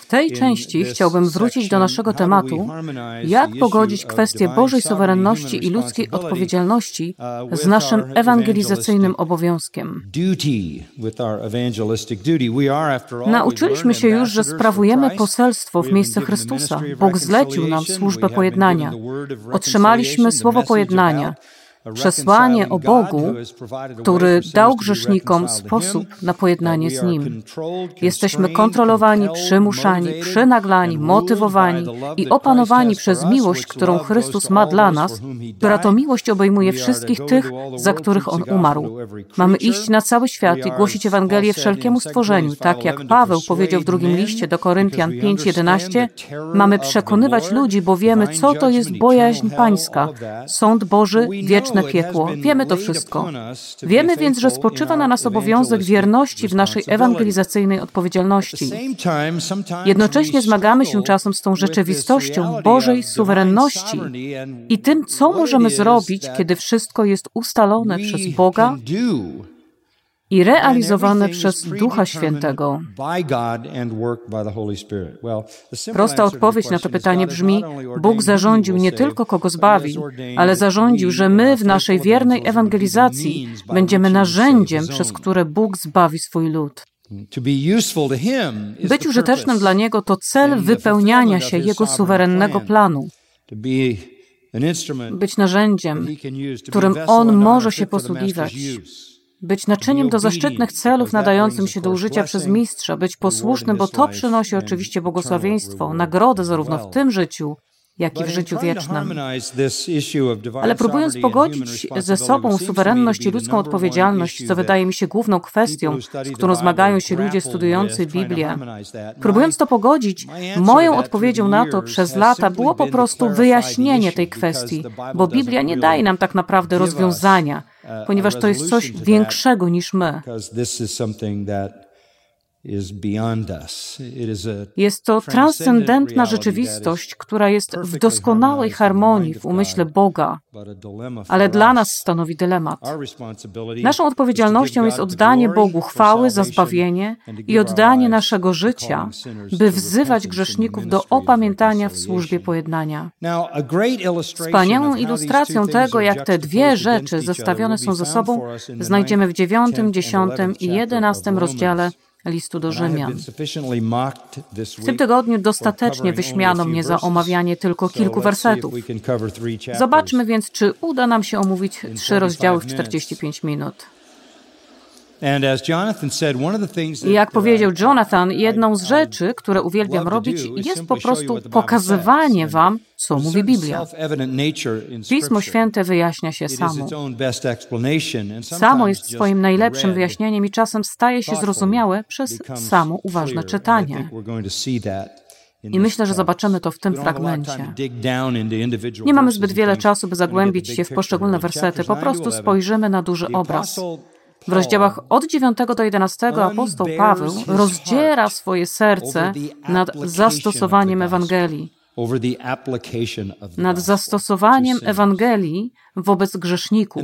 W tej części chciałbym wrócić do naszego tematu, jak pogodzić kwestię Bożej suwerenności i ludzkiej odpowiedzialności z naszym ewangelizacyjnym obowiązkiem. Nauczyliśmy się już, że sprawujemy poselstwo w miejsce Chrystusa. Bóg zlecił nam służbę pojednania. Otrzymaliśmy słowo pojednania przesłanie o Bogu, który dał grzesznikom sposób na pojednanie z Nim. Jesteśmy kontrolowani, przymuszani, przynaglani, motywowani i opanowani przez miłość, którą Chrystus ma dla nas, która to miłość obejmuje wszystkich tych, za których On umarł. Mamy iść na cały świat i głosić Ewangelię wszelkiemu stworzeniu, tak jak Paweł powiedział w drugim liście do Koryntian 5:11. Mamy przekonywać ludzi, bo wiemy, co to jest bojaźń pańska, sąd Boży, wieczny wieczne piekło. Wiemy to wszystko. Wiemy więc, że spoczywa na nas obowiązek wierności w naszej ewangelizacyjnej odpowiedzialności. Jednocześnie zmagamy się czasem z tą rzeczywistością Bożej suwerenności i tym, co możemy zrobić, kiedy wszystko jest ustalone przez Boga i realizowane przez Ducha Świętego? Prosta odpowiedź na to pytanie brzmi: Bóg zarządził nie tylko kogo zbawił, ale zarządził, że my w naszej wiernej ewangelizacji będziemy narzędziem, przez które Bóg zbawi swój lud. Być użytecznym dla Niego to cel wypełniania się Jego suwerennego planu. Być narzędziem, którym On może się posługiwać być naczyniem do zaszczytnych celów nadającym się do użycia przez mistrza, być posłusznym, bo to przynosi oczywiście błogosławieństwo, nagrodę zarówno w tym życiu, jak i w życiu wiecznym. Ale próbując pogodzić ze sobą suwerenność i ludzką odpowiedzialność, co wydaje mi się główną kwestią, z którą zmagają się ludzie studiujący Biblię, próbując to pogodzić, moją odpowiedzią na to przez lata było po prostu wyjaśnienie tej kwestii, bo Biblia nie daje nam tak naprawdę rozwiązania, ponieważ to jest coś większego niż my. Jest to transcendentna rzeczywistość, która jest w doskonałej harmonii w umyśle Boga, ale dla nas stanowi dylemat. Naszą odpowiedzialnością jest oddanie Bogu chwały za zbawienie i oddanie naszego życia, by wzywać grzeszników do opamiętania w służbie pojednania. Wspaniałą ilustracją tego, jak te dwie rzeczy zestawione są ze sobą, znajdziemy w dziewiątym, dziesiątym i jedenastym rozdziale listu do Rzymian. W tym tygodniu dostatecznie wyśmiano mnie za omawianie tylko kilku wersetów. Zobaczmy więc, czy uda nam się omówić trzy rozdziały w 45 minut. I jak powiedział uh, Jonathan, jedną z rzeczy, które uwielbiam robić, jest po prostu pokazywanie Wam, co mówi Biblia. Pismo Święte wyjaśnia się samo. Samo jest swoim najlepszym wyjaśnieniem i czasem staje się zrozumiałe przez samo uważne czytanie. I myślę, że zobaczymy to w tym fragmencie. Nie mamy zbyt wiele czasu, by zagłębić się w poszczególne wersety, po prostu spojrzymy na duży obraz. W rozdziałach od 9 do 11 apostoł Paweł rozdziera swoje serce nad zastosowaniem Ewangelii. Nad zastosowaniem Ewangelii wobec grzeszników,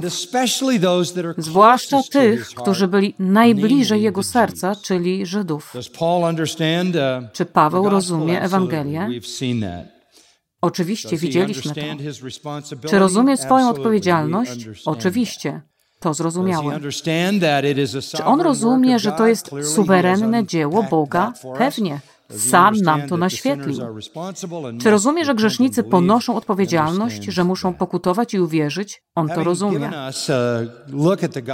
zwłaszcza tych, którzy byli najbliżej jego serca, czyli Żydów. Uh, Czy Paweł rozumie Ewangelię? Oczywiście widzieliśmy to. Czy rozumie swoją odpowiedzialność? Oczywiście to zrozumiałe. Czy on rozumie, że to jest suwerenne dzieło Boga? Pewnie. Sam nam to naświetlił. Czy rozumie, że grzesznicy ponoszą odpowiedzialność, że muszą pokutować i uwierzyć? On to rozumie.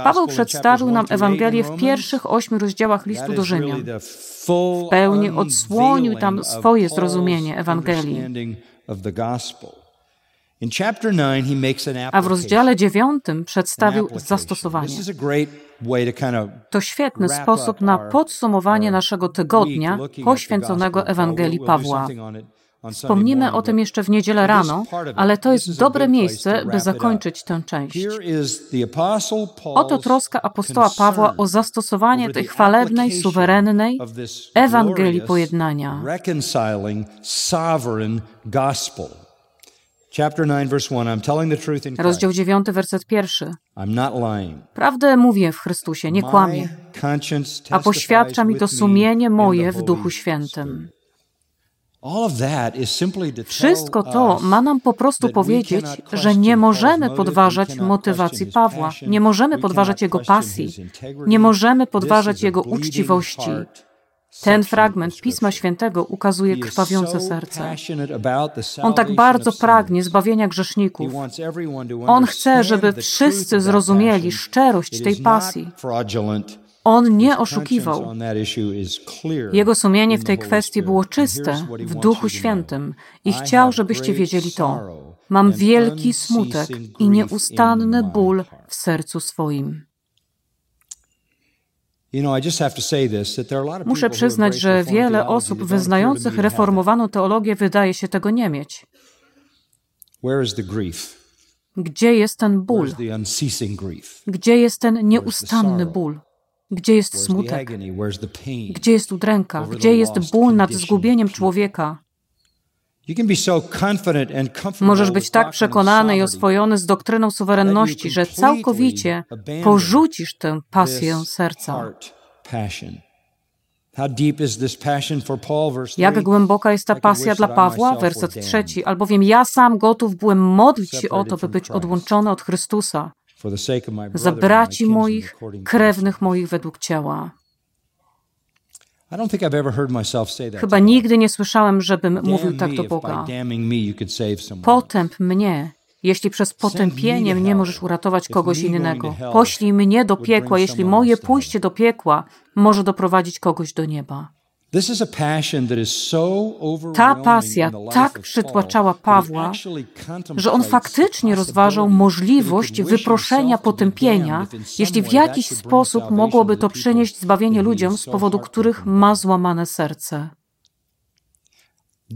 Paweł przedstawił nam Ewangelię w pierwszych ośmiu rozdziałach listu do Rzymian. W pełni odsłonił tam swoje zrozumienie Ewangelii. A w rozdziale dziewiątym przedstawił zastosowanie. To świetny sposób na podsumowanie naszego tygodnia poświęconego Ewangelii Pawła. Wspomnimy o tym jeszcze w niedzielę rano, ale to jest dobre miejsce, by zakończyć tę część. Oto troska apostoła Pawła o zastosowanie tej chwalebnej, suwerennej Ewangelii pojednania. Rozdział 9, werset pierwszy. Prawdę mówię w Chrystusie, nie kłamię, a poświadcza mi to sumienie moje w Duchu Świętym. Wszystko to ma nam po prostu powiedzieć, że nie możemy podważać motywacji Pawła, nie możemy podważać jego pasji, nie możemy podważać jego uczciwości. Ten fragment Pisma Świętego ukazuje krwawiące serce. On tak bardzo pragnie zbawienia grzeszników. On chce, żeby wszyscy zrozumieli szczerość tej pasji. On nie oszukiwał. Jego sumienie w tej kwestii było czyste w Duchu Świętym i chciał, żebyście wiedzieli to. Mam wielki smutek i nieustanny ból w sercu swoim. Muszę przyznać, że wiele osób wyznających reformowaną teologię wydaje się tego nie mieć. Gdzie jest ten ból? Gdzie jest ten nieustanny ból? Gdzie jest smutek? Gdzie jest udręka? Gdzie jest ból nad zgubieniem człowieka? Możesz być tak przekonany i oswojony z doktryną suwerenności, że całkowicie porzucisz tę pasję serca. Jak głęboka jest ta pasja dla Pawła? Werset trzeci. Albowiem ja sam gotów byłem modlić się o to, by być odłączony od Chrystusa, za braci moich, krewnych moich według ciała. Chyba nigdy nie słyszałem, żebym mówił tak do Boga. Potęp mnie, jeśli przez potępienie mnie możesz uratować kogoś innego. Poślij mnie do piekła, jeśli moje pójście do piekła może doprowadzić kogoś do nieba. Ta pasja tak przytłaczała Pawła, że on faktycznie rozważał możliwość wyproszenia potępienia, jeśli w jakiś sposób mogłoby to przynieść zbawienie ludziom, z powodu których ma złamane serce.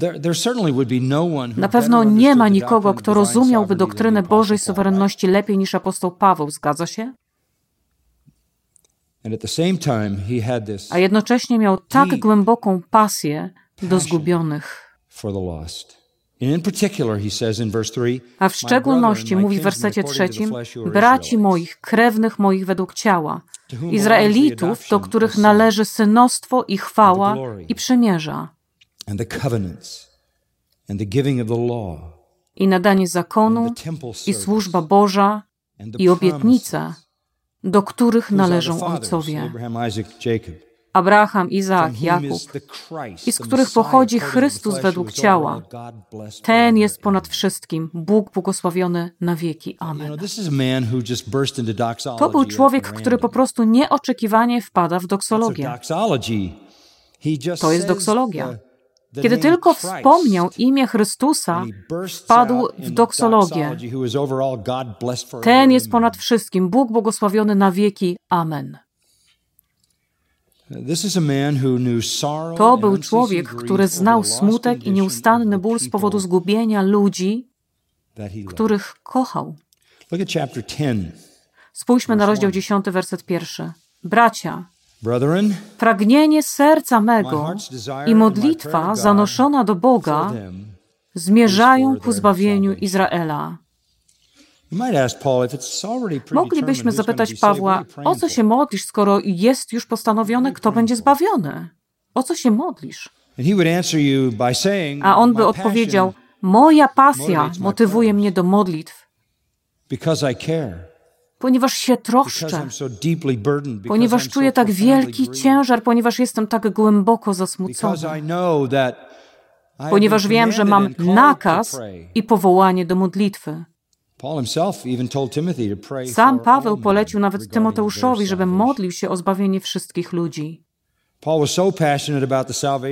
No Na pewno nie ma nikogo, kto rozumiałby doktrynę Bożej suwerenności lepiej niż apostoł Paweł, zgadza się? A jednocześnie miał tak głęboką pasję do zgubionych. A w szczególności mówi w wersecie trzecim, braci moich, krewnych moich według ciała, Izraelitów, do których należy synostwo i chwała i przymierza. I nadanie zakonu, i służba Boża, i obietnica, do których należą ojcowie. Abraham, Izaak, Jakub, i z których pochodzi Chrystus według ciała. Ten jest ponad wszystkim, Bóg błogosławiony na wieki. Amen. To był człowiek, który po prostu nieoczekiwanie wpada w doksologię. To jest doksologia. Kiedy tylko wspomniał imię Chrystusa, wpadł w doksologię. Ten jest ponad wszystkim, Bóg błogosławiony na wieki. Amen. To był człowiek, który znał smutek i nieustanny ból z powodu zgubienia ludzi, których kochał. Spójrzmy na rozdział 10, werset pierwszy. Bracia, Pragnienie serca mego i modlitwa zanoszona do Boga zmierzają ku zbawieniu Izraela. Moglibyśmy zapytać Pawła, o co się modlisz, skoro jest już postanowione, kto będzie zbawiony? O co się modlisz? A on by odpowiedział, moja pasja motywuje mnie do modlitw ponieważ się troszczę, ponieważ czuję tak wielki ciężar, ponieważ jestem tak głęboko zasmucony, ponieważ wiem, że mam nakaz i powołanie do modlitwy. Sam Paweł polecił nawet Tymoteuszowi, żeby modlił się o zbawienie wszystkich ludzi.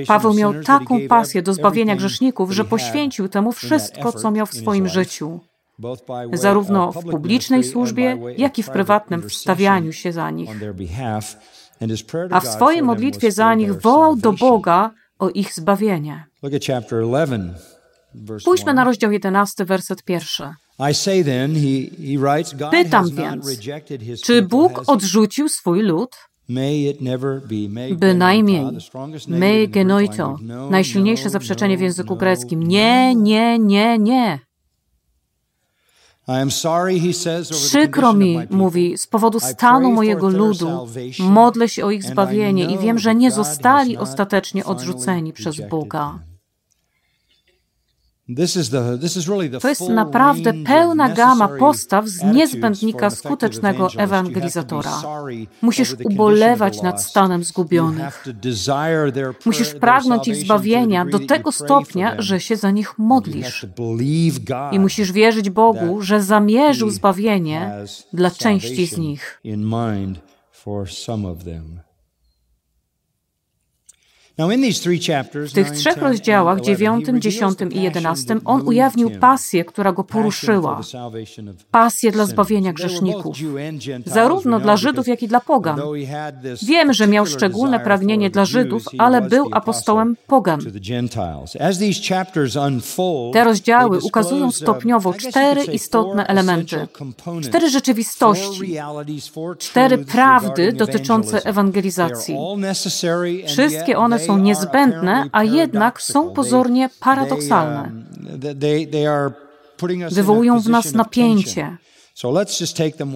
Paweł miał taką pasję do zbawienia grzeszników, że poświęcił temu wszystko, co miał w swoim życiu zarówno w publicznej służbie, jak i w prywatnym wstawianiu się za nich. A w swojej modlitwie za nich wołał do Boga o ich zbawienie. Spójrzmy na rozdział 11, werset pierwszy. Pytam więc, czy Bóg odrzucił swój lud? Bynajmniej. Me genoito. Najsilniejsze zaprzeczenie w języku greckim. Nie, nie, nie, nie. Przykro mi, mówi, z powodu stanu mojego ludu. Modlę się o ich zbawienie i wiem, że nie zostali ostatecznie odrzuceni przez Boga. To jest naprawdę pełna gama postaw z niezbędnika skutecznego ewangelizatora. Musisz ubolewać nad stanem zgubionych. Musisz pragnąć ich zbawienia do tego stopnia, że się za nich modlisz. I musisz wierzyć Bogu, że zamierzył zbawienie dla części z nich. W tych trzech rozdziałach, dziewiątym, dziesiątym i jedenastym, on ujawnił pasję, która go poruszyła. Pasję dla zbawienia grzeszników, zarówno dla Żydów, jak i dla pogan. Wiemy, że miał szczególne pragnienie dla Żydów, ale był apostołem pogan. Te rozdziały ukazują stopniowo cztery istotne elementy, cztery rzeczywistości, cztery prawdy dotyczące ewangelizacji. Wszystkie one są niezbędne, a jednak są pozornie paradoksalne. Wywołują w nas napięcie.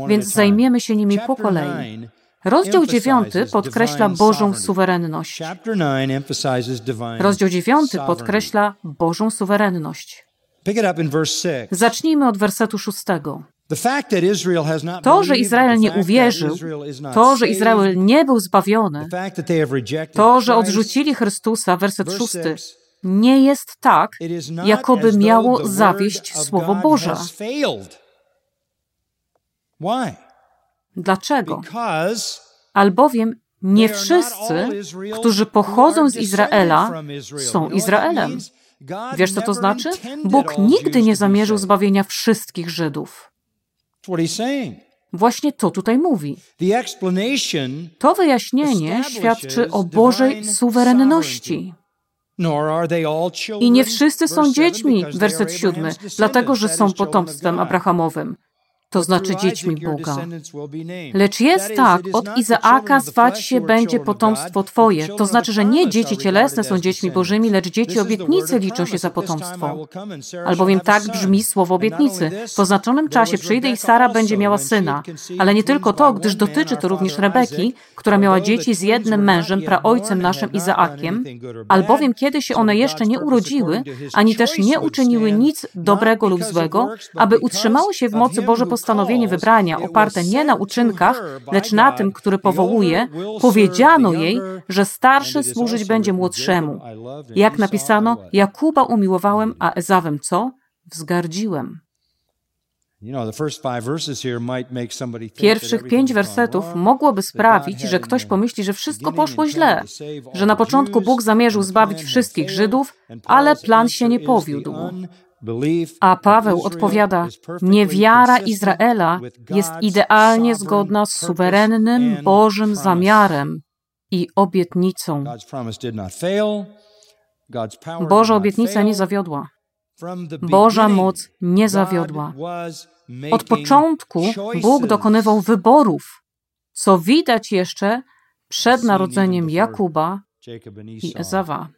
Więc zajmiemy się nimi po kolei. Rozdział 9 podkreśla Bożą suwerenność. Rozdział 9 podkreśla Bożą suwerenność. Zacznijmy od wersetu 6. To, że Izrael nie uwierzył, to, że Izrael nie był zbawiony, to, że odrzucili Chrystusa, werset szósty, nie jest tak, jakoby miało zawieść Słowo Boże. Dlaczego? Albowiem nie wszyscy, którzy pochodzą z Izraela, są Izraelem. Wiesz, co to znaczy? Bóg nigdy nie zamierzył zbawienia wszystkich Żydów. Właśnie to tutaj mówi. To wyjaśnienie świadczy o Bożej suwerenności. I nie wszyscy są dziećmi, werset siódmy, dlatego że są potomstwem Abrahamowym to znaczy dziećmi Boga. Lecz jest tak, od Izaaka zwać się będzie potomstwo Twoje. To znaczy, że nie dzieci cielesne są dziećmi Bożymi, lecz dzieci obietnicy liczą się za potomstwo. Albowiem tak brzmi słowo obietnicy. W oznaczonym czasie przyjdę i Sara będzie miała syna. Ale nie tylko to, gdyż dotyczy to również Rebeki, która miała dzieci z jednym mężem, praojcem naszym Izaakiem, albowiem kiedy się one jeszcze nie urodziły, ani też nie uczyniły nic dobrego lub złego, aby utrzymały się w mocy Boże postanowienie wybrania oparte nie na uczynkach, lecz na tym, który powołuje, powiedziano jej, że starszy służyć będzie młodszemu. Jak napisano, Jakuba umiłowałem, a Ezawem co? Wzgardziłem. Pierwszych pięć wersetów mogłoby sprawić, że ktoś pomyśli, że wszystko poszło źle, że na początku Bóg zamierzył zbawić wszystkich Żydów, ale plan się nie powiódł. A Paweł odpowiada: Niewiara Izraela jest idealnie zgodna z suwerennym Bożym zamiarem i obietnicą. Boża obietnica nie zawiodła. Boża moc nie zawiodła. Od początku Bóg dokonywał wyborów, co widać jeszcze przed narodzeniem Jakuba i Ezawa.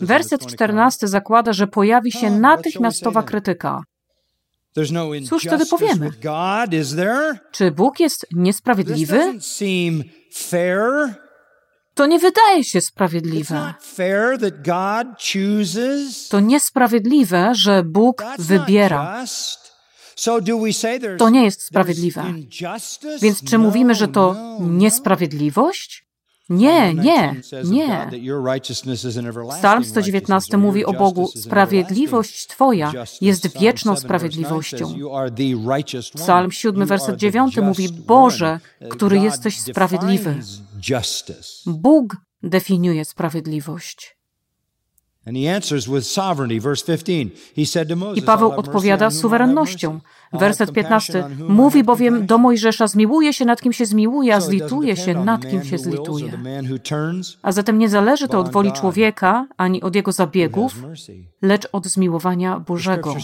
Werset 14 zakłada, że pojawi się natychmiastowa krytyka. No Cóż wtedy powiemy? Czy Bóg jest niesprawiedliwy? To nie wydaje się sprawiedliwe. To niesprawiedliwe, że Bóg wybiera. To nie jest sprawiedliwe. Więc czy mówimy, że to no, no. niesprawiedliwość? Nie, nie, nie. Psalm 119 mówi o Bogu: Sprawiedliwość Twoja jest wieczną sprawiedliwością. Psalm 7, werset 9 mówi: Boże, który jesteś sprawiedliwy. Bóg definiuje sprawiedliwość. I Paweł odpowiada suwerennością. Werset 15. Mówi bowiem do Mojżesza, zmiłuje się nad kim się zmiłuje, a zlituje się nad kim się zlituje. A zatem nie zależy to od woli człowieka, ani od jego zabiegów, lecz od zmiłowania Bożego.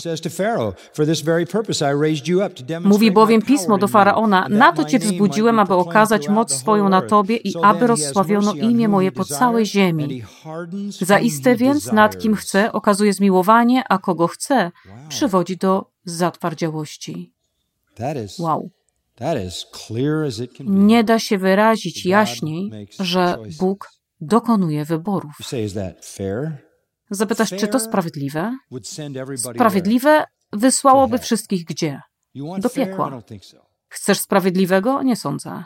Mówi bowiem pismo do Faraona, na to cię wzbudziłem, aby okazać moc swoją na tobie i aby rozsławiono imię moje po całej ziemi. Zaiste więc nad kim chce okazuje zmiłowanie, a kogo chce przywodzi do zatwardziałości. Wow. Nie da się wyrazić jaśniej, że Bóg dokonuje wyborów. Zapytasz, czy to sprawiedliwe? Sprawiedliwe wysłałoby wszystkich gdzie? Do piekła. Chcesz sprawiedliwego? Nie sądzę.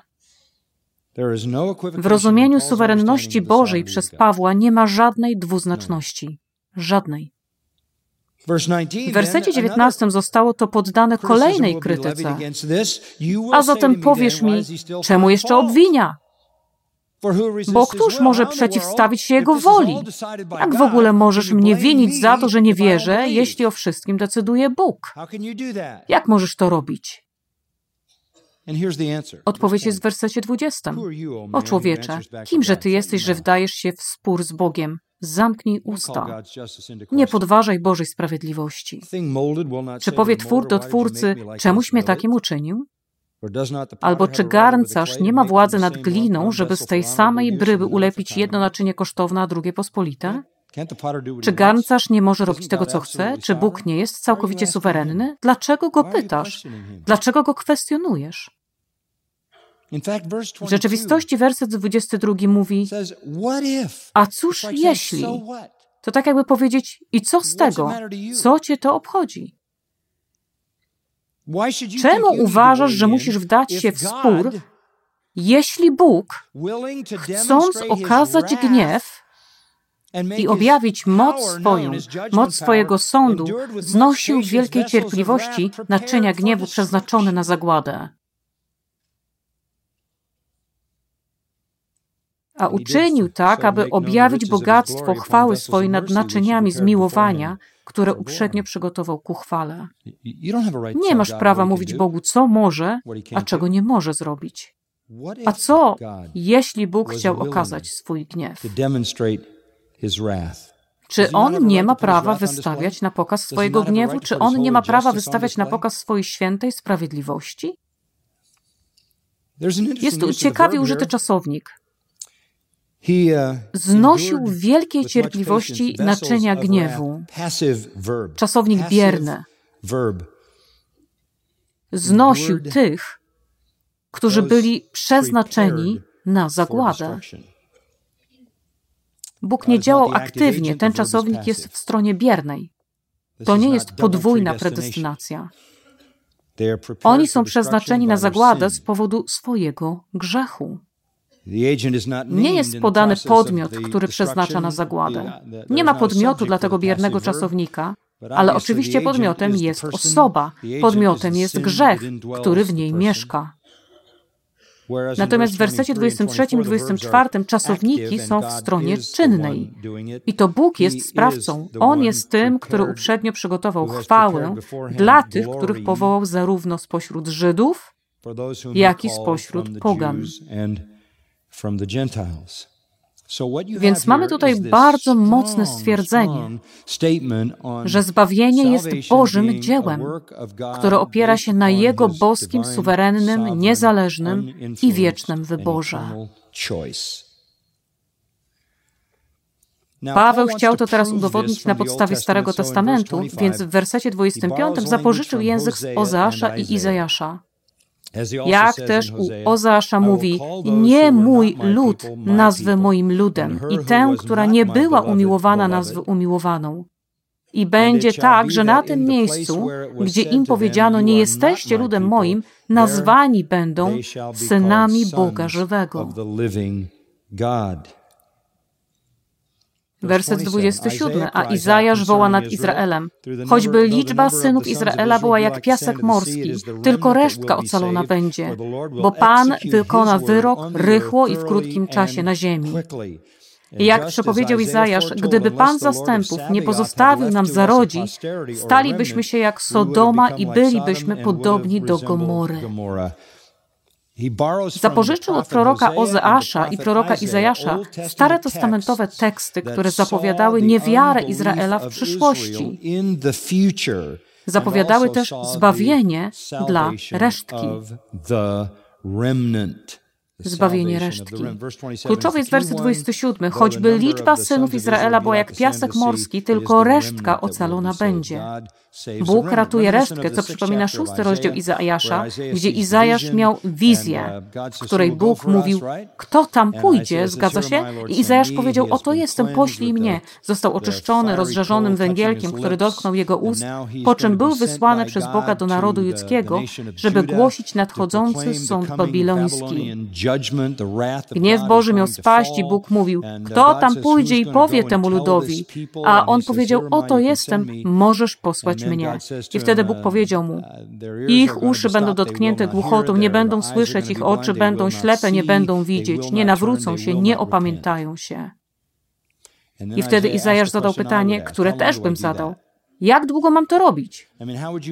No w rozumieniu suwerenności Bożej przez Pawła nie ma żadnej dwuznaczności. Żadnej. W wersecie 19 zostało to poddane kolejnej krytyce. A zatem powiesz mi, czemu jeszcze obwinia? Bo któż może przeciwstawić się Jego woli? Jak w ogóle możesz mnie winić za to, że nie wierzę, jeśli o wszystkim decyduje Bóg? Jak możesz to robić? Odpowiedź jest w wersecie 20. O człowiecze, kimże ty jesteś, że wdajesz się w spór z Bogiem? Zamknij usta. Nie podważaj Bożej sprawiedliwości. Czy powie twór do twórcy, czemuś mnie takim uczynił? Albo czy garncarz nie ma władzy nad gliną, żeby z tej samej bryły ulepić jedno naczynie kosztowne, a drugie pospolite? Czy garncarz nie może robić tego, co chce? Czy Bóg nie jest całkowicie suwerenny? Dlaczego go pytasz? Dlaczego go kwestionujesz? W rzeczywistości werset 22 mówi: A cóż jeśli? To tak jakby powiedzieć: I co z tego? Co cię to obchodzi? Czemu uważasz, że musisz wdać się w spór, jeśli Bóg, chcąc okazać gniew i objawić moc swoją, moc swojego sądu, znosił w wielkiej cierpliwości naczynia gniewu przeznaczone na zagładę? a uczynił tak, aby objawić bogactwo chwały swojej nad naczyniami zmiłowania, które uprzednio przygotował ku chwale. Nie masz prawa mówić Bogu, co może, a czego nie może zrobić. A co, jeśli Bóg chciał okazać swój gniew? Czy on nie ma prawa wystawiać na pokaz swojego gniewu? Czy on nie ma prawa wystawiać na pokaz swojej świętej sprawiedliwości? Jest tu ciekawie użyty czasownik. Uh, znosił w wielkiej cierpliwości naczynia gniewu. Czasownik bierny. Znosił tych, którzy byli przeznaczeni na zagładę. Bóg nie działał aktywnie, ten czasownik jest w stronie biernej. To nie jest podwójna predestynacja. Oni są przeznaczeni na zagładę z powodu swojego grzechu. Nie jest podany podmiot, który przeznacza na zagładę. Nie ma podmiotu dla tego biernego czasownika, ale oczywiście podmiotem jest osoba, podmiotem jest grzech, który w niej mieszka. Natomiast w wersecie 23 i 24 czasowniki są w stronie czynnej. I to Bóg jest sprawcą. On jest tym, który uprzednio przygotował chwałę dla tych, których powołał zarówno spośród Żydów, jak i spośród pogan. Więc mamy tutaj bardzo mocne stwierdzenie, że zbawienie jest Bożym dziełem, które opiera się na Jego boskim, suwerennym, niezależnym i wiecznym wyborze. Paweł chciał to teraz udowodnić na podstawie Starego Testamentu, więc w wersecie 25 zapożyczył język z Ozeasza i Izajasza. Jak też u Ozeasza mówi, nie mój lud nazwę moim ludem. I tę, która nie była umiłowana nazwę umiłowaną. I będzie tak, że na tym miejscu, gdzie im powiedziano, nie jesteście ludem moim, nazwani będą synami Boga żywego. Werset 27. A Izajasz woła nad Izraelem. Choćby liczba synów Izraela była jak piasek morski, tylko resztka ocalona będzie, bo Pan wykona wyrok rychło i w krótkim czasie na ziemi. Jak przepowiedział Izajasz, gdyby Pan zastępów nie pozostawił nam zarodzi, stalibyśmy się jak Sodoma i bylibyśmy podobni do Gomory. Zapożyczył od proroka Ozeasza i proroka Izajasza stare testamentowe teksty, które zapowiadały niewiarę Izraela w przyszłości. Zapowiadały też zbawienie dla resztki zbawienie resztki. Kluczowy jest werset 27. Choćby liczba synów Izraela była jak piasek morski, tylko resztka ocalona będzie. Bóg ratuje resztkę, co przypomina szósty rozdział Izajasza, gdzie Izajasz miał wizję, w której Bóg mówił, kto tam pójdzie, zgadza się? I Izajasz powiedział, oto jestem, poślij mnie. Został oczyszczony rozżarzonym węgielkiem, który dotknął jego ust, po czym był wysłany przez Boga do narodu judzkiego, żeby głosić nadchodzący sąd babiloński. Gniew Boży miał spaść i Bóg mówił, kto tam pójdzie i powie temu ludowi? A on powiedział, oto jestem, możesz posłać mnie. I wtedy Bóg powiedział mu, ich uszy będą dotknięte głuchotą, nie będą słyszeć, ich oczy będą ślepe, nie będą widzieć, nie nawrócą się, nie opamiętają się. I wtedy Izajasz zadał pytanie, które też bym zadał. Jak długo mam to robić?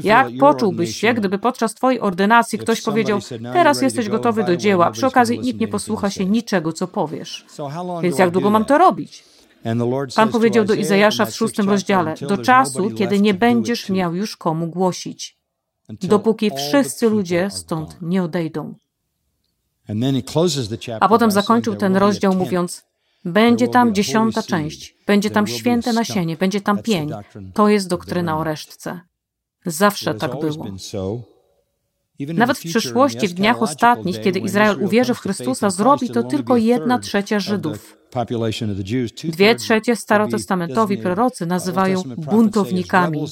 Jak poczułbyś się, gdyby podczas Twojej ordynacji ktoś powiedział, teraz jesteś gotowy do dzieła, przy okazji nikt nie posłucha się niczego, co powiesz. Więc jak długo mam to robić? Pan powiedział do Izajasza w szóstym rozdziale, do czasu, kiedy nie będziesz miał już komu głosić, dopóki wszyscy ludzie stąd nie odejdą. A potem zakończył ten rozdział mówiąc, będzie tam dziesiąta część, będzie tam święte nasienie, będzie tam pień. To jest doktryna o resztce. Zawsze tak było. Nawet w przyszłości, w dniach ostatnich, kiedy Izrael uwierzy w Chrystusa, zrobi to tylko jedna trzecia Żydów. Dwie trzecie starotestamentowi prorocy nazywają buntownikami.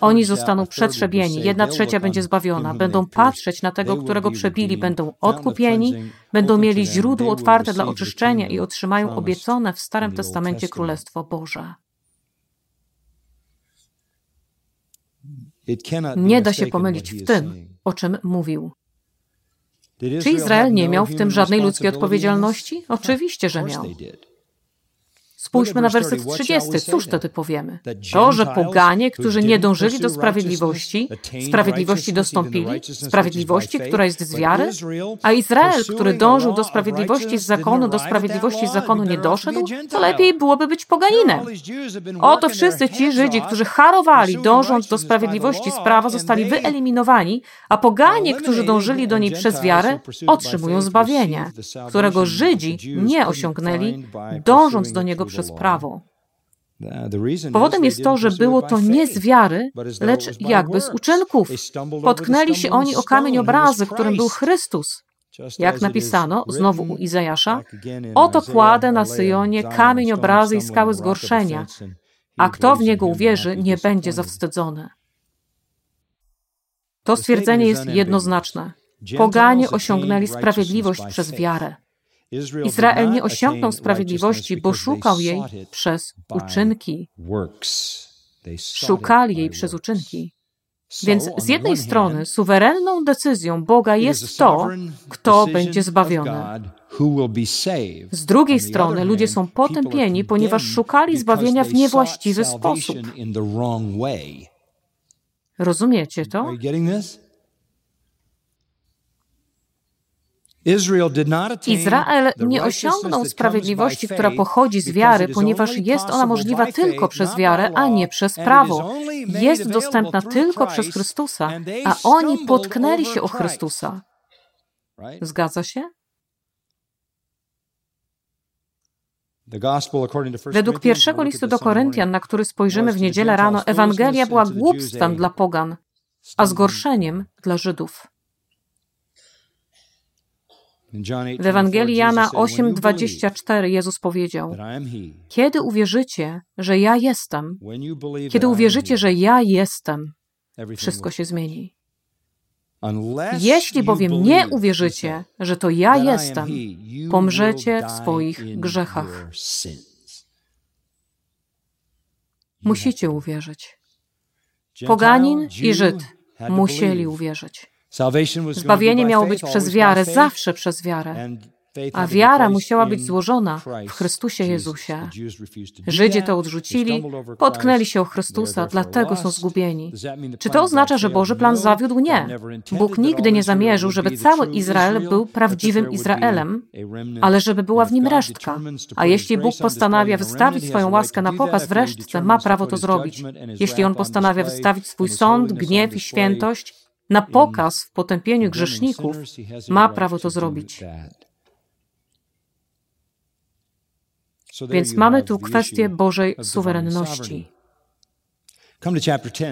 Oni zostaną przetrzebieni, jedna trzecia będzie zbawiona, będą patrzeć na tego, którego przebili, będą odkupieni, będą mieli źródło otwarte dla oczyszczenia i otrzymają obiecone w Starym Testamencie Królestwo Boże. Nie da się pomylić w tym, o czym mówił. Czy Izrael nie miał w tym żadnej ludzkiej odpowiedzialności? Oczywiście, że miał. Spójrzmy na werset 30. Cóż wtedy powiemy? To, że poganie, którzy nie dążyli do sprawiedliwości, sprawiedliwości dostąpili, sprawiedliwości, która jest z wiary, a Izrael, który dążył do sprawiedliwości z zakonu, do sprawiedliwości z zakonu nie doszedł, to lepiej byłoby być poganinem. Oto wszyscy ci Żydzi, którzy harowali, dążąc do sprawiedliwości z prawa, zostali wyeliminowani, a poganie, którzy dążyli do niej przez wiarę, otrzymują zbawienie, którego Żydzi nie osiągnęli, dążąc do niego przez prawo. Powodem jest to, że było to nie z wiary, lecz jakby z uczynków. Potknęli się oni o kamień obrazy, którym był Chrystus. Jak napisano, znowu u Izajasza, oto kładę na Syjonie kamień obrazy i skały zgorszenia, a kto w niego uwierzy, nie będzie zawstydzony. To stwierdzenie jest jednoznaczne. Poganie osiągnęli sprawiedliwość przez wiarę. Izrael nie osiągnął sprawiedliwości, bo szukał jej przez uczynki. Szukali jej przez uczynki. Więc z jednej strony suwerenną decyzją Boga jest to, kto będzie zbawiony. Z drugiej strony ludzie są potępieni, ponieważ szukali zbawienia w niewłaściwy sposób. Rozumiecie to? Izrael nie osiągnął sprawiedliwości, która pochodzi z wiary, ponieważ jest ona możliwa tylko przez wiarę, a nie przez prawo. Jest dostępna tylko przez Chrystusa, a oni potknęli się o Chrystusa. Zgadza się? Według pierwszego listu do Koryntian, na który spojrzymy w niedzielę rano, Ewangelia była głupstwem dla pogan, a zgorszeniem dla Żydów. W Ewangelii Jana 8:24 Jezus powiedział: Kiedy uwierzycie, że ja jestem, kiedy uwierzycie, że ja jestem, wszystko się zmieni. Jeśli bowiem nie uwierzycie, że to ja jestem, pomrzecie w swoich grzechach. Musicie uwierzyć. Poganin i Żyd musieli uwierzyć. Zbawienie miało być przez wiarę, zawsze przez wiarę. a wiara musiała być złożona w Chrystusie Jezusie. Żydzi to odrzucili, potknęli się o Chrystusa, dlatego są zgubieni. Czy to oznacza, że Boży plan zawiódł? Nie. Bóg nigdy nie zamierzył, żeby cały Izrael był prawdziwym Izraelem, ale żeby była w nim resztka. A jeśli Bóg postanawia wystawić swoją łaskę na pokaz w resztce, ma prawo to zrobić. Jeśli On postanawia wystawić swój sąd, gniew i świętość na pokaz w potępieniu grzeszników, ma prawo to zrobić. Więc mamy tu kwestię Bożej suwerenności.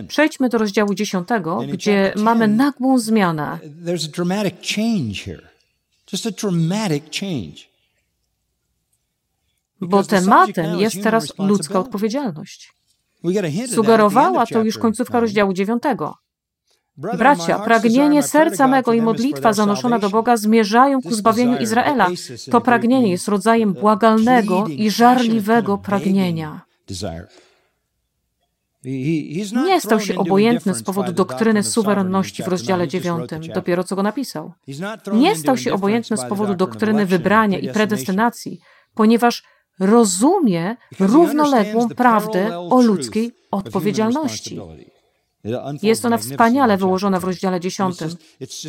Przejdźmy do rozdziału 10, gdzie mamy nagłą zmianę. Bo tematem jest teraz ludzka odpowiedzialność. Sugerowała to już końcówka rozdziału 9. Bracia, pragnienie serca mego i modlitwa zanoszona do Boga zmierzają ku zbawieniu Izraela. To pragnienie jest rodzajem błagalnego i żarliwego pragnienia. Nie stał się obojętny z powodu doktryny suwerenności w rozdziale 9, dopiero co go napisał. Nie stał się obojętny z powodu doktryny wybrania i predestynacji, ponieważ rozumie równoległą prawdę o ludzkiej odpowiedzialności. Jest ona wspaniale wyłożona w rozdziale 10.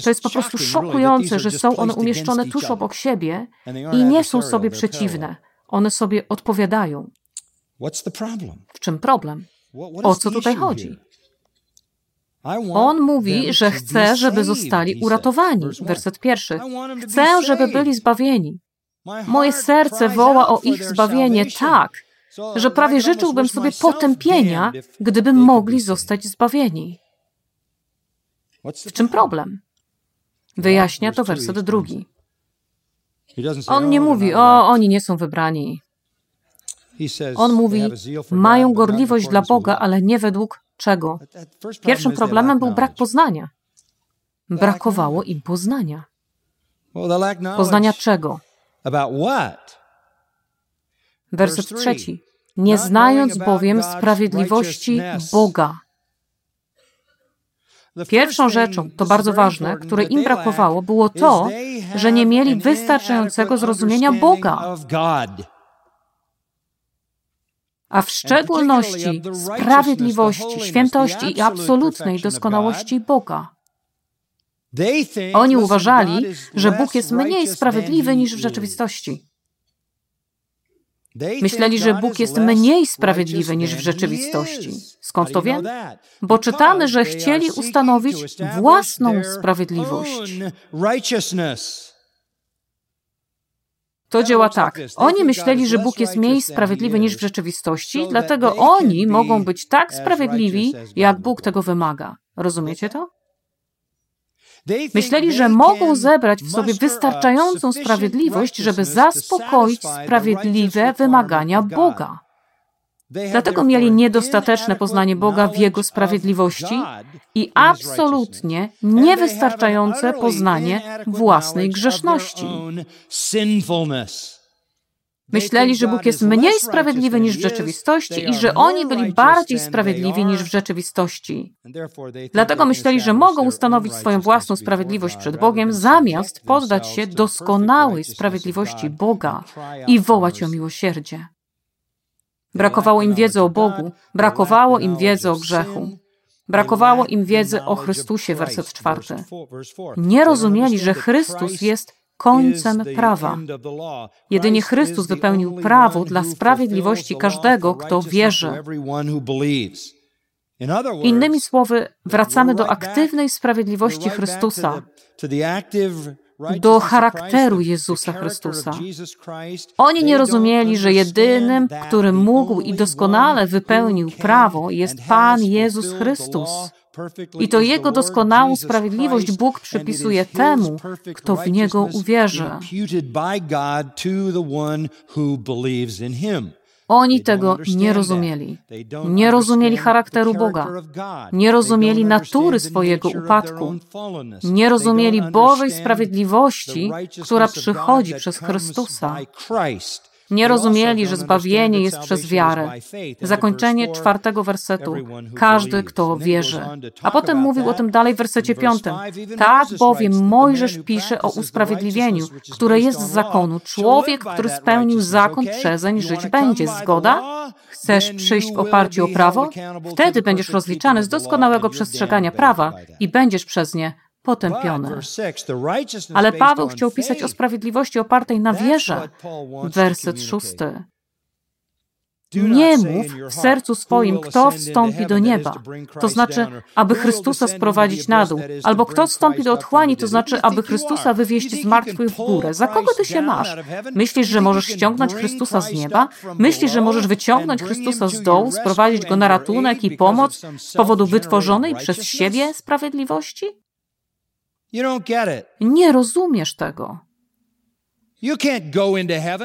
To jest po prostu szokujące, że są one umieszczone tuż obok siebie i nie są sobie przeciwne. One sobie odpowiadają. W czym problem? O co tutaj chodzi? On mówi, że chce, żeby zostali uratowani. Werset pierwszy. Chcę, żeby byli zbawieni. Moje serce woła o ich zbawienie tak, że prawie życzyłbym sobie potępienia, gdybym mogli zostać zbawieni. W czym problem? Wyjaśnia to werset drugi. On nie mówi, o, oni nie są wybrani. On mówi, mają gorliwość dla Boga, ale nie według czego. Pierwszym problemem był brak poznania. Brakowało im poznania. Poznania czego? Werset trzeci. Nie znając bowiem sprawiedliwości Boga. Pierwszą rzeczą, to bardzo ważne, której im brakowało, było to, że nie mieli wystarczającego zrozumienia Boga a w szczególności sprawiedliwości, świętości i absolutnej doskonałości Boga. Oni uważali, że Bóg jest mniej sprawiedliwy niż w rzeczywistości. Myśleli, że Bóg jest mniej sprawiedliwy niż w rzeczywistości. Skąd to wiem? Bo czytamy, że chcieli ustanowić własną sprawiedliwość. To działa tak. Oni myśleli, że Bóg jest mniej sprawiedliwy niż w rzeczywistości, dlatego oni mogą być tak sprawiedliwi, jak Bóg tego wymaga. Rozumiecie to? Myśleli, że mogą zebrać w sobie wystarczającą sprawiedliwość, żeby zaspokoić sprawiedliwe wymagania Boga. Dlatego mieli niedostateczne poznanie Boga w Jego sprawiedliwości i absolutnie niewystarczające poznanie własnej grzeszności. Myśleli, że Bóg jest mniej sprawiedliwy niż w rzeczywistości i że oni byli bardziej sprawiedliwi niż w rzeczywistości. Dlatego myśleli, że mogą ustanowić swoją własną sprawiedliwość przed Bogiem, zamiast poddać się doskonałej sprawiedliwości Boga i wołać o miłosierdzie. Brakowało im wiedzy o Bogu, brakowało im wiedzy o grzechu. Brakowało im wiedzy o Chrystusie, werset czwarty. Nie rozumieli, że Chrystus jest końcem prawa. Jedynie Chrystus wypełnił prawo dla sprawiedliwości każdego, kto wierzy. Innymi słowy, wracamy do aktywnej sprawiedliwości Chrystusa, do charakteru Jezusa Chrystusa. Oni nie rozumieli, że jedynym, który mógł i doskonale wypełnił prawo, jest Pan Jezus Chrystus. I to Jego doskonałą sprawiedliwość Bóg przypisuje temu, kto w Niego uwierzy. Oni tego nie rozumieli. Nie rozumieli charakteru Boga. Nie rozumieli natury swojego upadku. Nie rozumieli Bożej sprawiedliwości, która przychodzi przez Chrystusa. Nie rozumieli, że zbawienie jest przez wiarę. Zakończenie czwartego wersetu. Każdy, kto wierzy. A potem mówił o tym dalej w wersecie piątym. Tak bowiem Mojżesz pisze o usprawiedliwieniu, które jest z zakonu. Człowiek, który spełnił zakon przezeń, żyć będzie. Zgoda? Chcesz przyjść w oparciu o prawo? Wtedy będziesz rozliczany z doskonałego przestrzegania prawa i będziesz przez nie potępiony. Ale Paweł chciał pisać o sprawiedliwości opartej na wierze. Werset szósty. Nie mów w sercu swoim, kto wstąpi do nieba, to znaczy, aby Chrystusa sprowadzić na dół, albo kto wstąpi do otchłani, to znaczy, aby Chrystusa wywieźć z martwych w górę. Za kogo ty się masz? Myślisz, że możesz ściągnąć Chrystusa z nieba? Myślisz, że możesz wyciągnąć Chrystusa z dołu, sprowadzić go na ratunek i pomoc z powodu wytworzonej przez siebie sprawiedliwości? Nie rozumiesz tego.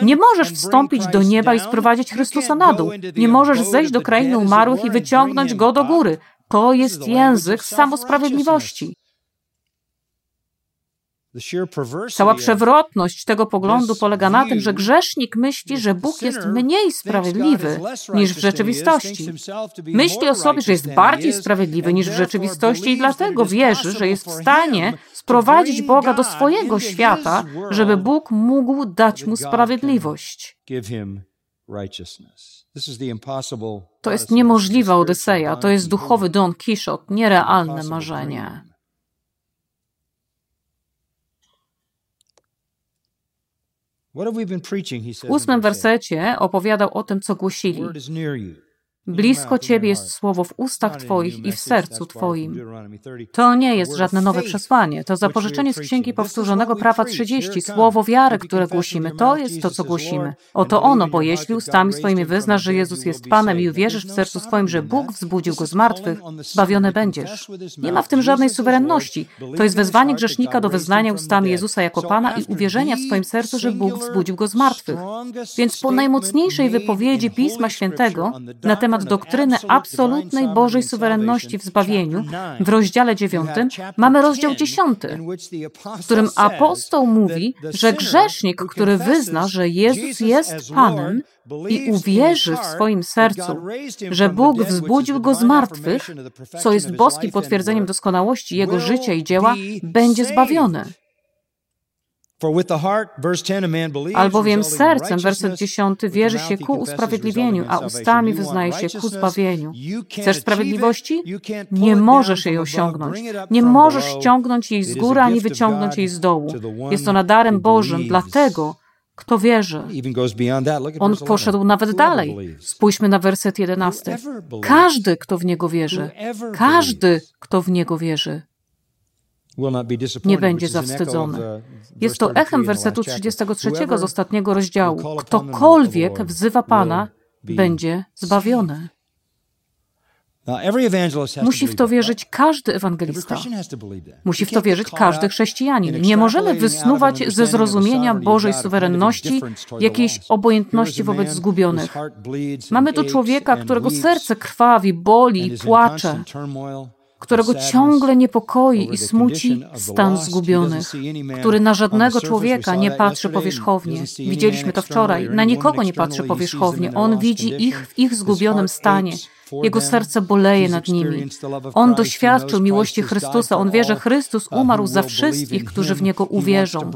Nie możesz wstąpić do nieba i sprowadzić Chrystusa na dół. Nie możesz zejść do krainy umarłych i wyciągnąć go do góry. To jest język samosprawiedliwości. Cała przewrotność tego poglądu polega na tym, że grzesznik myśli, że Bóg jest mniej sprawiedliwy niż w rzeczywistości. Myśli o sobie, że jest bardziej sprawiedliwy niż w rzeczywistości i dlatego wierzy, że jest w stanie sprowadzić Boga do swojego świata, żeby Bóg mógł dać mu sprawiedliwość. To jest niemożliwa Odyseja, to jest duchowy Don Quixote, nierealne marzenie. W ósmym wersecie opowiadał o tym, co głosili. Blisko Ciebie jest słowo w ustach Twoich i w sercu Twoim. To nie jest żadne nowe przesłanie. To zapożyczenie z Księgi Powtórzonego Prawa 30. Słowo wiary, które głosimy, to jest to, co głosimy. Oto ono, bo jeśli ustami swoimi wyznasz, że Jezus jest Panem i uwierzysz w sercu swoim, że Bóg wzbudził Go z martwych, zbawiony będziesz. Nie ma w tym żadnej suwerenności. To jest wezwanie grzesznika do wyznania ustami Jezusa jako Pana i uwierzenia w swoim sercu, że Bóg wzbudził Go z martwych. Więc po najmocniejszej wypowiedzi Pisma Świętego na temat temat doktryny absolutnej Bożej suwerenności w zbawieniu, w rozdziale 9 mamy rozdział 10, w którym apostoł mówi, że grzesznik, który wyzna, że Jezus jest Panem i uwierzy w swoim sercu, że Bóg wzbudził go z martwych, co jest boskim potwierdzeniem doskonałości jego życia i dzieła, będzie zbawiony. Albowiem sercem, werset 10, wierzy się ku usprawiedliwieniu, a ustami wyznaje się ku zbawieniu. Chcesz sprawiedliwości? Nie możesz jej osiągnąć. Nie możesz ściągnąć jej z góry, ani wyciągnąć jej z dołu. Jest ona darem Bożym, dlatego kto wierzy. On poszedł nawet dalej. Spójrzmy na werset 11. Każdy, kto w Niego wierzy, każdy, kto w Niego wierzy, nie będzie zawstydzony. Jest to echem wersetu 33 z ostatniego rozdziału. Ktokolwiek wzywa Pana, będzie zbawiony. Musi w to wierzyć każdy ewangelista. Musi w to wierzyć każdy chrześcijanin. Nie możemy wysnuwać ze zrozumienia Bożej suwerenności jakiejś obojętności wobec zgubionych. Mamy tu człowieka, którego serce krwawi, boli i płacze którego ciągle niepokoi i smuci stan zgubionych, który na żadnego człowieka nie patrzy powierzchownie. Widzieliśmy to wczoraj. Na nikogo nie patrzy powierzchownie. On widzi ich w ich zgubionym stanie. Jego serce boleje nad nimi. On doświadczył miłości Chrystusa. On wie, że Chrystus umarł za wszystkich, którzy w Niego uwierzą.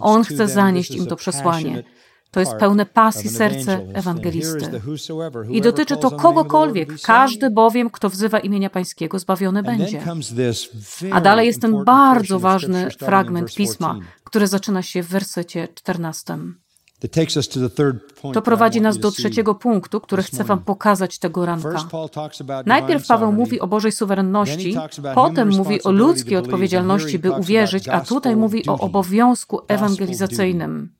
On chce zanieść im to przesłanie. To jest pełne pasji serce ewangelisty. I dotyczy to kogokolwiek, każdy bowiem, kto wzywa imienia Pańskiego, zbawiony będzie. A dalej jest ten bardzo ważny fragment pisma, który zaczyna się w wersecie 14. To prowadzi nas do trzeciego punktu, który chcę Wam pokazać tego ranka. Najpierw Paweł mówi o Bożej suwerenności, potem mówi o ludzkiej odpowiedzialności, by uwierzyć, a tutaj mówi o obowiązku ewangelizacyjnym.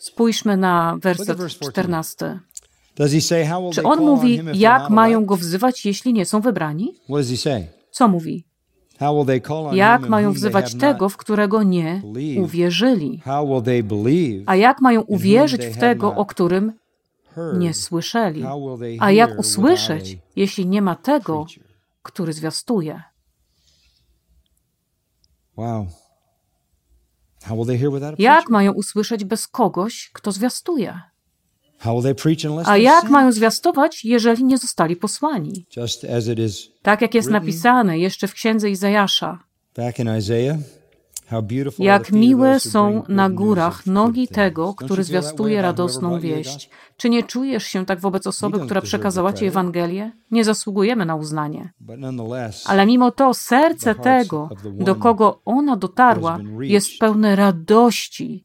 Spójrzmy na werset 14. Czy on mówi, jak mają go wzywać, jeśli nie są wybrani? Co mówi? Jak mają wzywać tego, w którego nie uwierzyli? A jak mają uwierzyć w tego, o którym nie słyszeli? A jak usłyszeć, jeśli nie ma tego, który zwiastuje? Wow. Jak mają usłyszeć bez kogoś, kto zwiastuje? A jak mają zwiastować, jeżeli nie zostali posłani? Tak jak jest napisane jeszcze w księdze Izajasza. Jak miłe są na górach nogi tego, który zwiastuje radosną wieść. Czy nie czujesz się tak wobec osoby, która przekazała Ci Ewangelię? Nie zasługujemy na uznanie. Ale mimo to serce tego, do kogo ona dotarła, jest pełne radości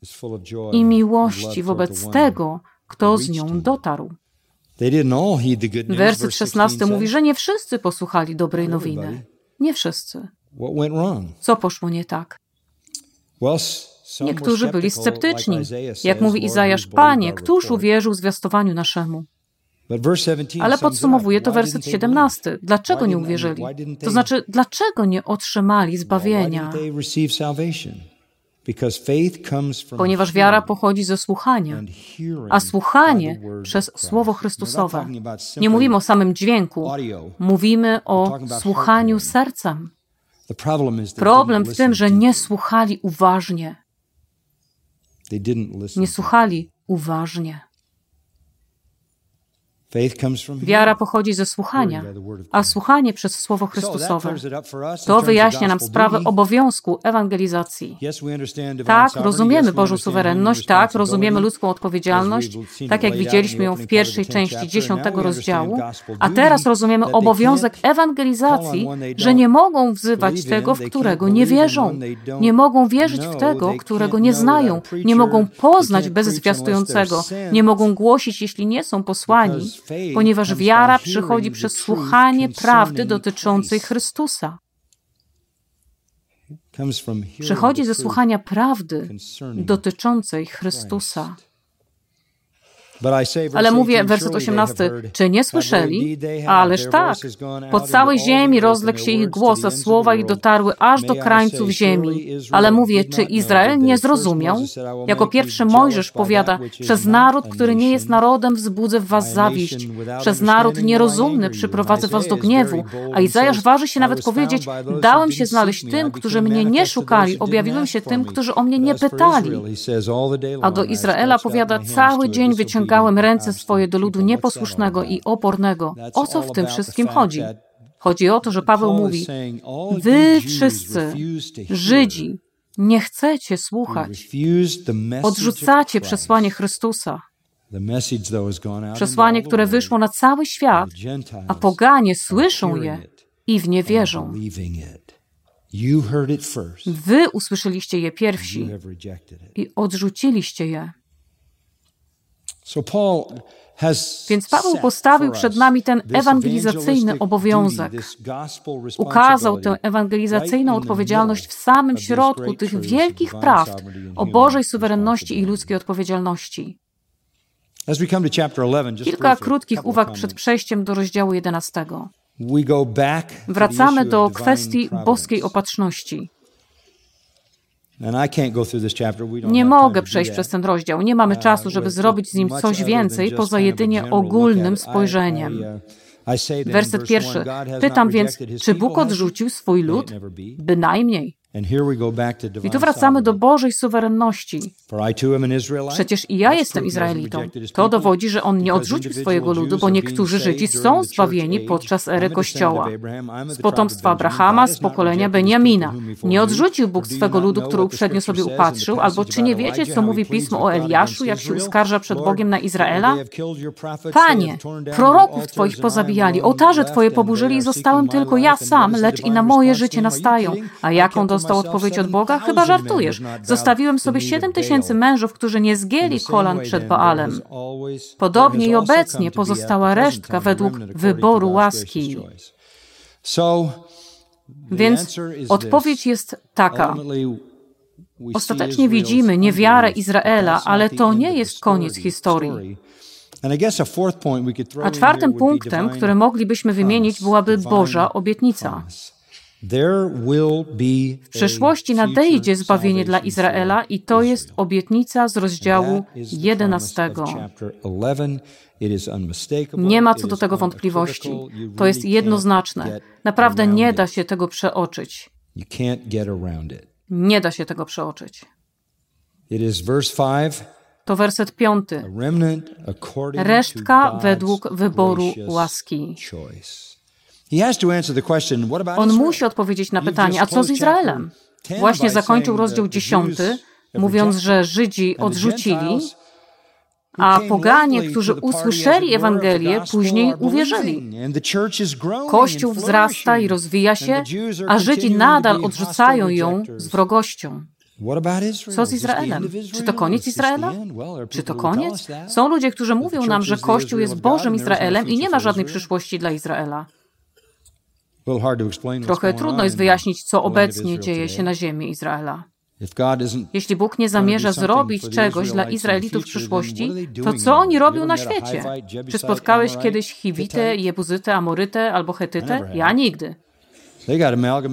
i miłości wobec tego, kto z nią dotarł. Werset 16 mówi, że nie wszyscy posłuchali dobrej nowiny. Nie wszyscy. Co poszło nie tak? Niektórzy byli sceptyczni. Jak mówi Izajasz, Panie, któż uwierzył zwiastowaniu naszemu? Ale podsumowuje to werset 17. Dlaczego nie uwierzyli? To znaczy, dlaczego nie otrzymali zbawienia? Ponieważ wiara pochodzi ze słuchania, a słuchanie przez Słowo Chrystusowe. Nie mówimy o samym dźwięku, mówimy o słuchaniu sercem. Problem w tym, że nie słuchali uważnie. Nie słuchali uważnie. Wiara pochodzi ze słuchania, a słuchanie przez Słowo Chrystusowe. To wyjaśnia nam sprawę obowiązku ewangelizacji. Tak, rozumiemy Bożą suwerenność, tak, rozumiemy ludzką odpowiedzialność, tak jak widzieliśmy ją w pierwszej części dziesiątego rozdziału, a teraz rozumiemy obowiązek ewangelizacji, że nie mogą wzywać tego, w którego nie wierzą. Nie mogą wierzyć w tego, którego nie znają. Nie mogą poznać bez zwiastującego. Nie mogą głosić, jeśli nie są posłani ponieważ wiara przychodzi przez słuchanie prawdy dotyczącej Chrystusa. Przychodzi ze słuchania prawdy dotyczącej Chrystusa. Ale mówię, werset 18, czy nie słyszeli? Ależ tak. Po całej ziemi rozległ się ich głos, a słowa ich dotarły aż do krańców ziemi. Ale mówię, czy Izrael nie zrozumiał? Jako pierwszy Mojżesz powiada, przez naród, który nie jest narodem, wzbudzę w was zawiść. Przez naród nierozumny przyprowadzę was do gniewu. A Izajasz waży się nawet powiedzieć, dałem się znaleźć tym, którzy mnie nie szukali, objawiłem się tym, którzy o mnie nie pytali. A do Izraela powiada, cały dzień wyciągnięty wyciągałem ręce swoje do ludu nieposłusznego i opornego. O co w tym wszystkim chodzi? Chodzi o to, że Paweł mówi: Wy wszyscy, Żydzi, nie chcecie słuchać. Odrzucacie przesłanie Chrystusa. Przesłanie, które wyszło na cały świat, a poganie słyszą je i w nie wierzą. Wy usłyszeliście je pierwsi i odrzuciliście je. Więc Paweł postawił przed nami ten ewangelizacyjny obowiązek. Ukazał tę ewangelizacyjną odpowiedzialność w samym środku tych wielkich prawd o Bożej suwerenności i ludzkiej odpowiedzialności. Kilka krótkich uwag przed przejściem do rozdziału 11. Wracamy do kwestii boskiej opatrzności. Nie mogę przejść przez ten rozdział. Nie mamy uh, czasu, żeby zrobić z nim coś więcej poza jedynie ogólnym spojrzeniem. Uh, Werset pierwszy. Pytam więc, czy Bóg odrzucił swój lud? Bynajmniej. I tu wracamy do Bożej suwerenności. Przecież i ja jestem Izraelitą. To dowodzi, że On nie odrzucił swojego ludu, bo niektórzy Żydzi są zbawieni podczas ery Kościoła. Z potomstwa Abrahama, z pokolenia Beniamina. Nie odrzucił Bóg swego ludu, który uprzednio sobie upatrzył, albo czy nie wiecie, co mówi Pismo o Eliaszu, jak się uskarża przed Bogiem na Izraela? Panie, proroków Twoich pozabijali, ołtarze Twoje poburzyli i zostałem tylko ja sam, lecz i na moje życie nastają. A jaką dostał dostał odpowiedź od Boga? Chyba żartujesz. Zostawiłem sobie siedem tysięcy mężów, którzy nie zgięli kolan przed Baalem. Podobnie i obecnie pozostała resztka według wyboru łaski. Więc odpowiedź jest taka. Ostatecznie widzimy niewiarę Izraela, ale to nie jest koniec historii. A czwartym punktem, który moglibyśmy wymienić, byłaby Boża obietnica. W przyszłości nadejdzie zbawienie dla Izraela i to jest obietnica z rozdziału 11. Nie ma co do tego wątpliwości. To jest jednoznaczne. Naprawdę nie da się tego przeoczyć. Nie da się tego przeoczyć. To werset piąty. Resztka według wyboru łaski. On musi odpowiedzieć na pytanie, a co z Izraelem? Właśnie zakończył rozdział dziesiąty, mówiąc, że Żydzi odrzucili, a poganie, którzy usłyszeli Ewangelię, później uwierzyli. Kościół wzrasta i rozwija się, a Żydzi nadal odrzucają ją z wrogością. Co z Izraelem? Czy to koniec Izraela? Czy to koniec? Są ludzie, którzy mówią nam, że Kościół jest Bożym Izraelem i nie ma żadnej przyszłości dla Izraela. Trochę trudno jest wyjaśnić, co obecnie dzieje się na ziemi Izraela. Jeśli Bóg nie zamierza zrobić czegoś dla Izraelitów w przyszłości, to co oni robią na świecie? Czy spotkałeś kiedyś Hiwitę, Jebuzytę, Amorytę albo Hetytę? Ja nigdy.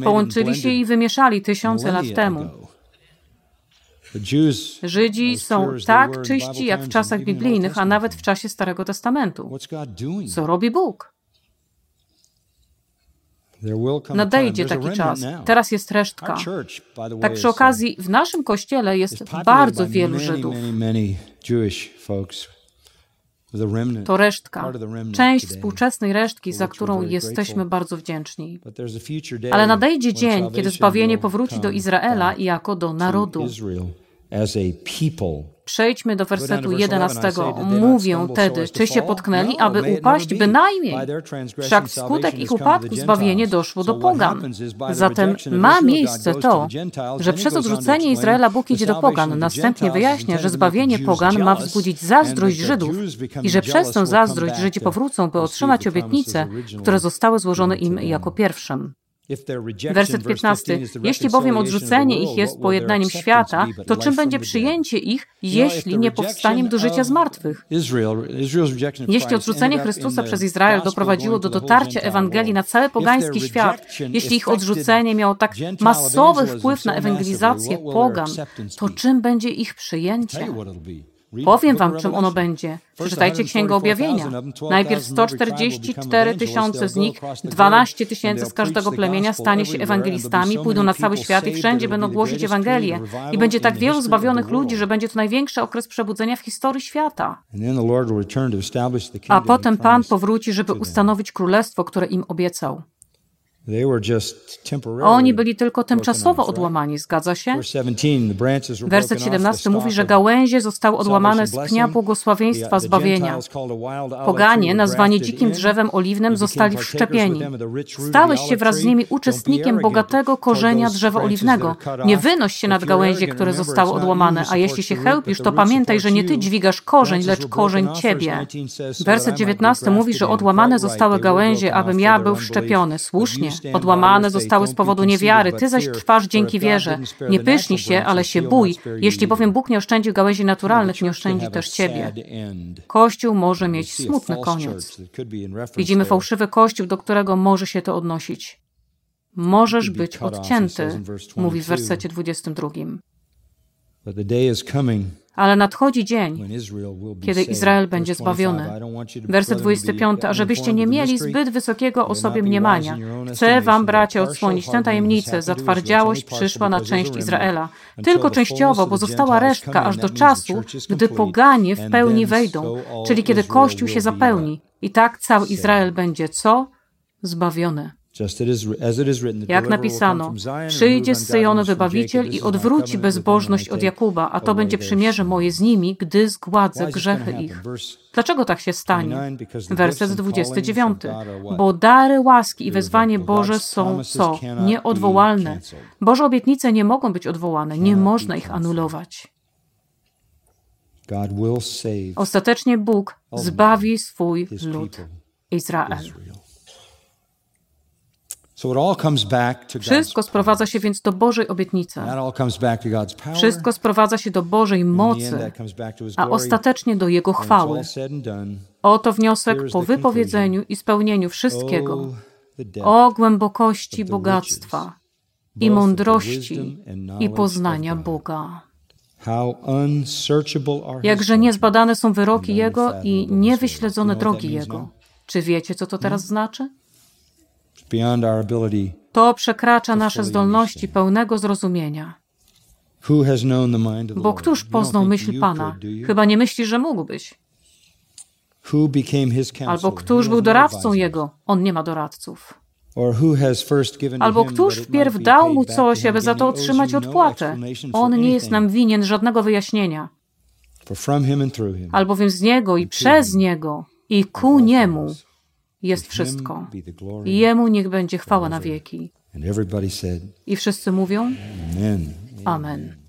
Połączyli się i wymieszali tysiące lat temu. Żydzi są tak czyści jak w czasach biblijnych, a nawet w czasie Starego Testamentu. Co robi Bóg? Nadejdzie taki czas. Teraz jest resztka. Tak przy okazji, w naszym kościele jest bardzo wielu Żydów. To resztka, część współczesnej resztki, za którą jesteśmy bardzo wdzięczni. Ale nadejdzie dzień, kiedy zbawienie powróci do Izraela jako do narodu. Przejdźmy do wersetu 11. Mówią tedy, czy się potknęli, aby upaść bynajmniej. Wszak wskutek ich upadku zbawienie doszło do pogan. Zatem ma miejsce to, że przez odrzucenie Izraela Bóg idzie do pogan. Następnie wyjaśnia, że zbawienie pogan ma wzbudzić zazdrość Żydów i że przez tę zazdrość Żydzi powrócą, by otrzymać obietnice, które zostały złożone im jako pierwszym. Werset 15. Jeśli bowiem odrzucenie ich jest pojednaniem świata, to czym będzie przyjęcie ich, jeśli nie powstaniem do życia z martwych? Jeśli odrzucenie Chrystusa przez Izrael doprowadziło do dotarcia Ewangelii na cały pogański świat, jeśli ich odrzucenie miało tak masowy wpływ na ewangelizację pogan, to czym będzie ich przyjęcie? Powiem wam, czym ono będzie. Przeczytajcie Księgę Objawienia. Najpierw 144 tysiące z nich, 12 tysięcy z każdego plemienia stanie się ewangelistami, pójdą na cały świat i wszędzie będą głosić Ewangelię. I będzie tak wielu zbawionych ludzi, że będzie to największy okres przebudzenia w historii świata. A potem Pan powróci, żeby ustanowić królestwo, które im obiecał. Oni byli tylko tymczasowo odłamani, zgadza się? Werset 17 mówi, że gałęzie zostały odłamane z pnia błogosławieństwa zbawienia. Poganie, nazwani dzikim drzewem oliwnym, zostali wszczepieni. Stałeś się wraz z nimi uczestnikiem bogatego korzenia drzewa oliwnego. Nie wynoś się nad gałęzie, które zostały odłamane, a jeśli się chełpisz, to pamiętaj, że nie ty dźwigasz korzeń, lecz korzeń ciebie. Werset 19 mówi, że odłamane zostały gałęzie, abym ja był wszczepiony. Słusznie. Odłamane zostały z powodu niewiary, ty zaś trwasz dzięki wierze. Nie pysznij się, ale się bój. Jeśli bowiem Bóg nie oszczędził gałęzi naturalnych, nie oszczędzi też ciebie. Kościół może mieć smutny koniec. Widzimy fałszywy kościół, do którego może się to odnosić. Możesz być odcięty, mówi w wersecie 22. Ale nadchodzi dzień, kiedy Izrael będzie zbawiony. Werset 25. A żebyście nie mieli zbyt wysokiego o sobie mniemania. Chcę wam, bracia, odsłonić tę tajemnicę. Zatwardziałość przyszła na część Izraela. Tylko częściowo, bo została resztka aż do czasu, gdy poganie w pełni wejdą, czyli kiedy Kościół się zapełni. I tak cały Izrael będzie co? Zbawiony. Jak napisano, przyjdzie z Syjonu wybawiciel i odwróci bezbożność od Jakuba, a to będzie przymierze moje z nimi, gdy zgładzę grzechy ich. Dlaczego tak się stanie? Werset 29. Bo dary łaski i wezwanie Boże są co? Nieodwołalne. Boże obietnice nie mogą być odwołane, nie można ich anulować. Ostatecznie Bóg zbawi swój lud, Izrael. Wszystko sprowadza się więc do Bożej obietnicy. Wszystko sprowadza się do Bożej mocy, a ostatecznie do Jego chwały. Oto wniosek po wypowiedzeniu i spełnieniu wszystkiego. O głębokości bogactwa i mądrości i poznania Boga. Jakże niezbadane są wyroki Jego i niewyśledzone drogi Jego. Czy wiecie, co to teraz hmm? znaczy? To przekracza nasze zdolności pełnego zrozumienia. Bo któż poznał myśl Pana? Chyba nie myśli, że mógłbyś. Albo któż był doradcą Jego? On nie ma doradców. Albo któż wpierw dał mu coś, aby za to otrzymać odpłatę? On nie jest nam winien żadnego wyjaśnienia. Albowiem z Niego i przez Niego i ku Niemu jest wszystko. Jemu niech będzie chwała na wieki. I wszyscy mówią Amen.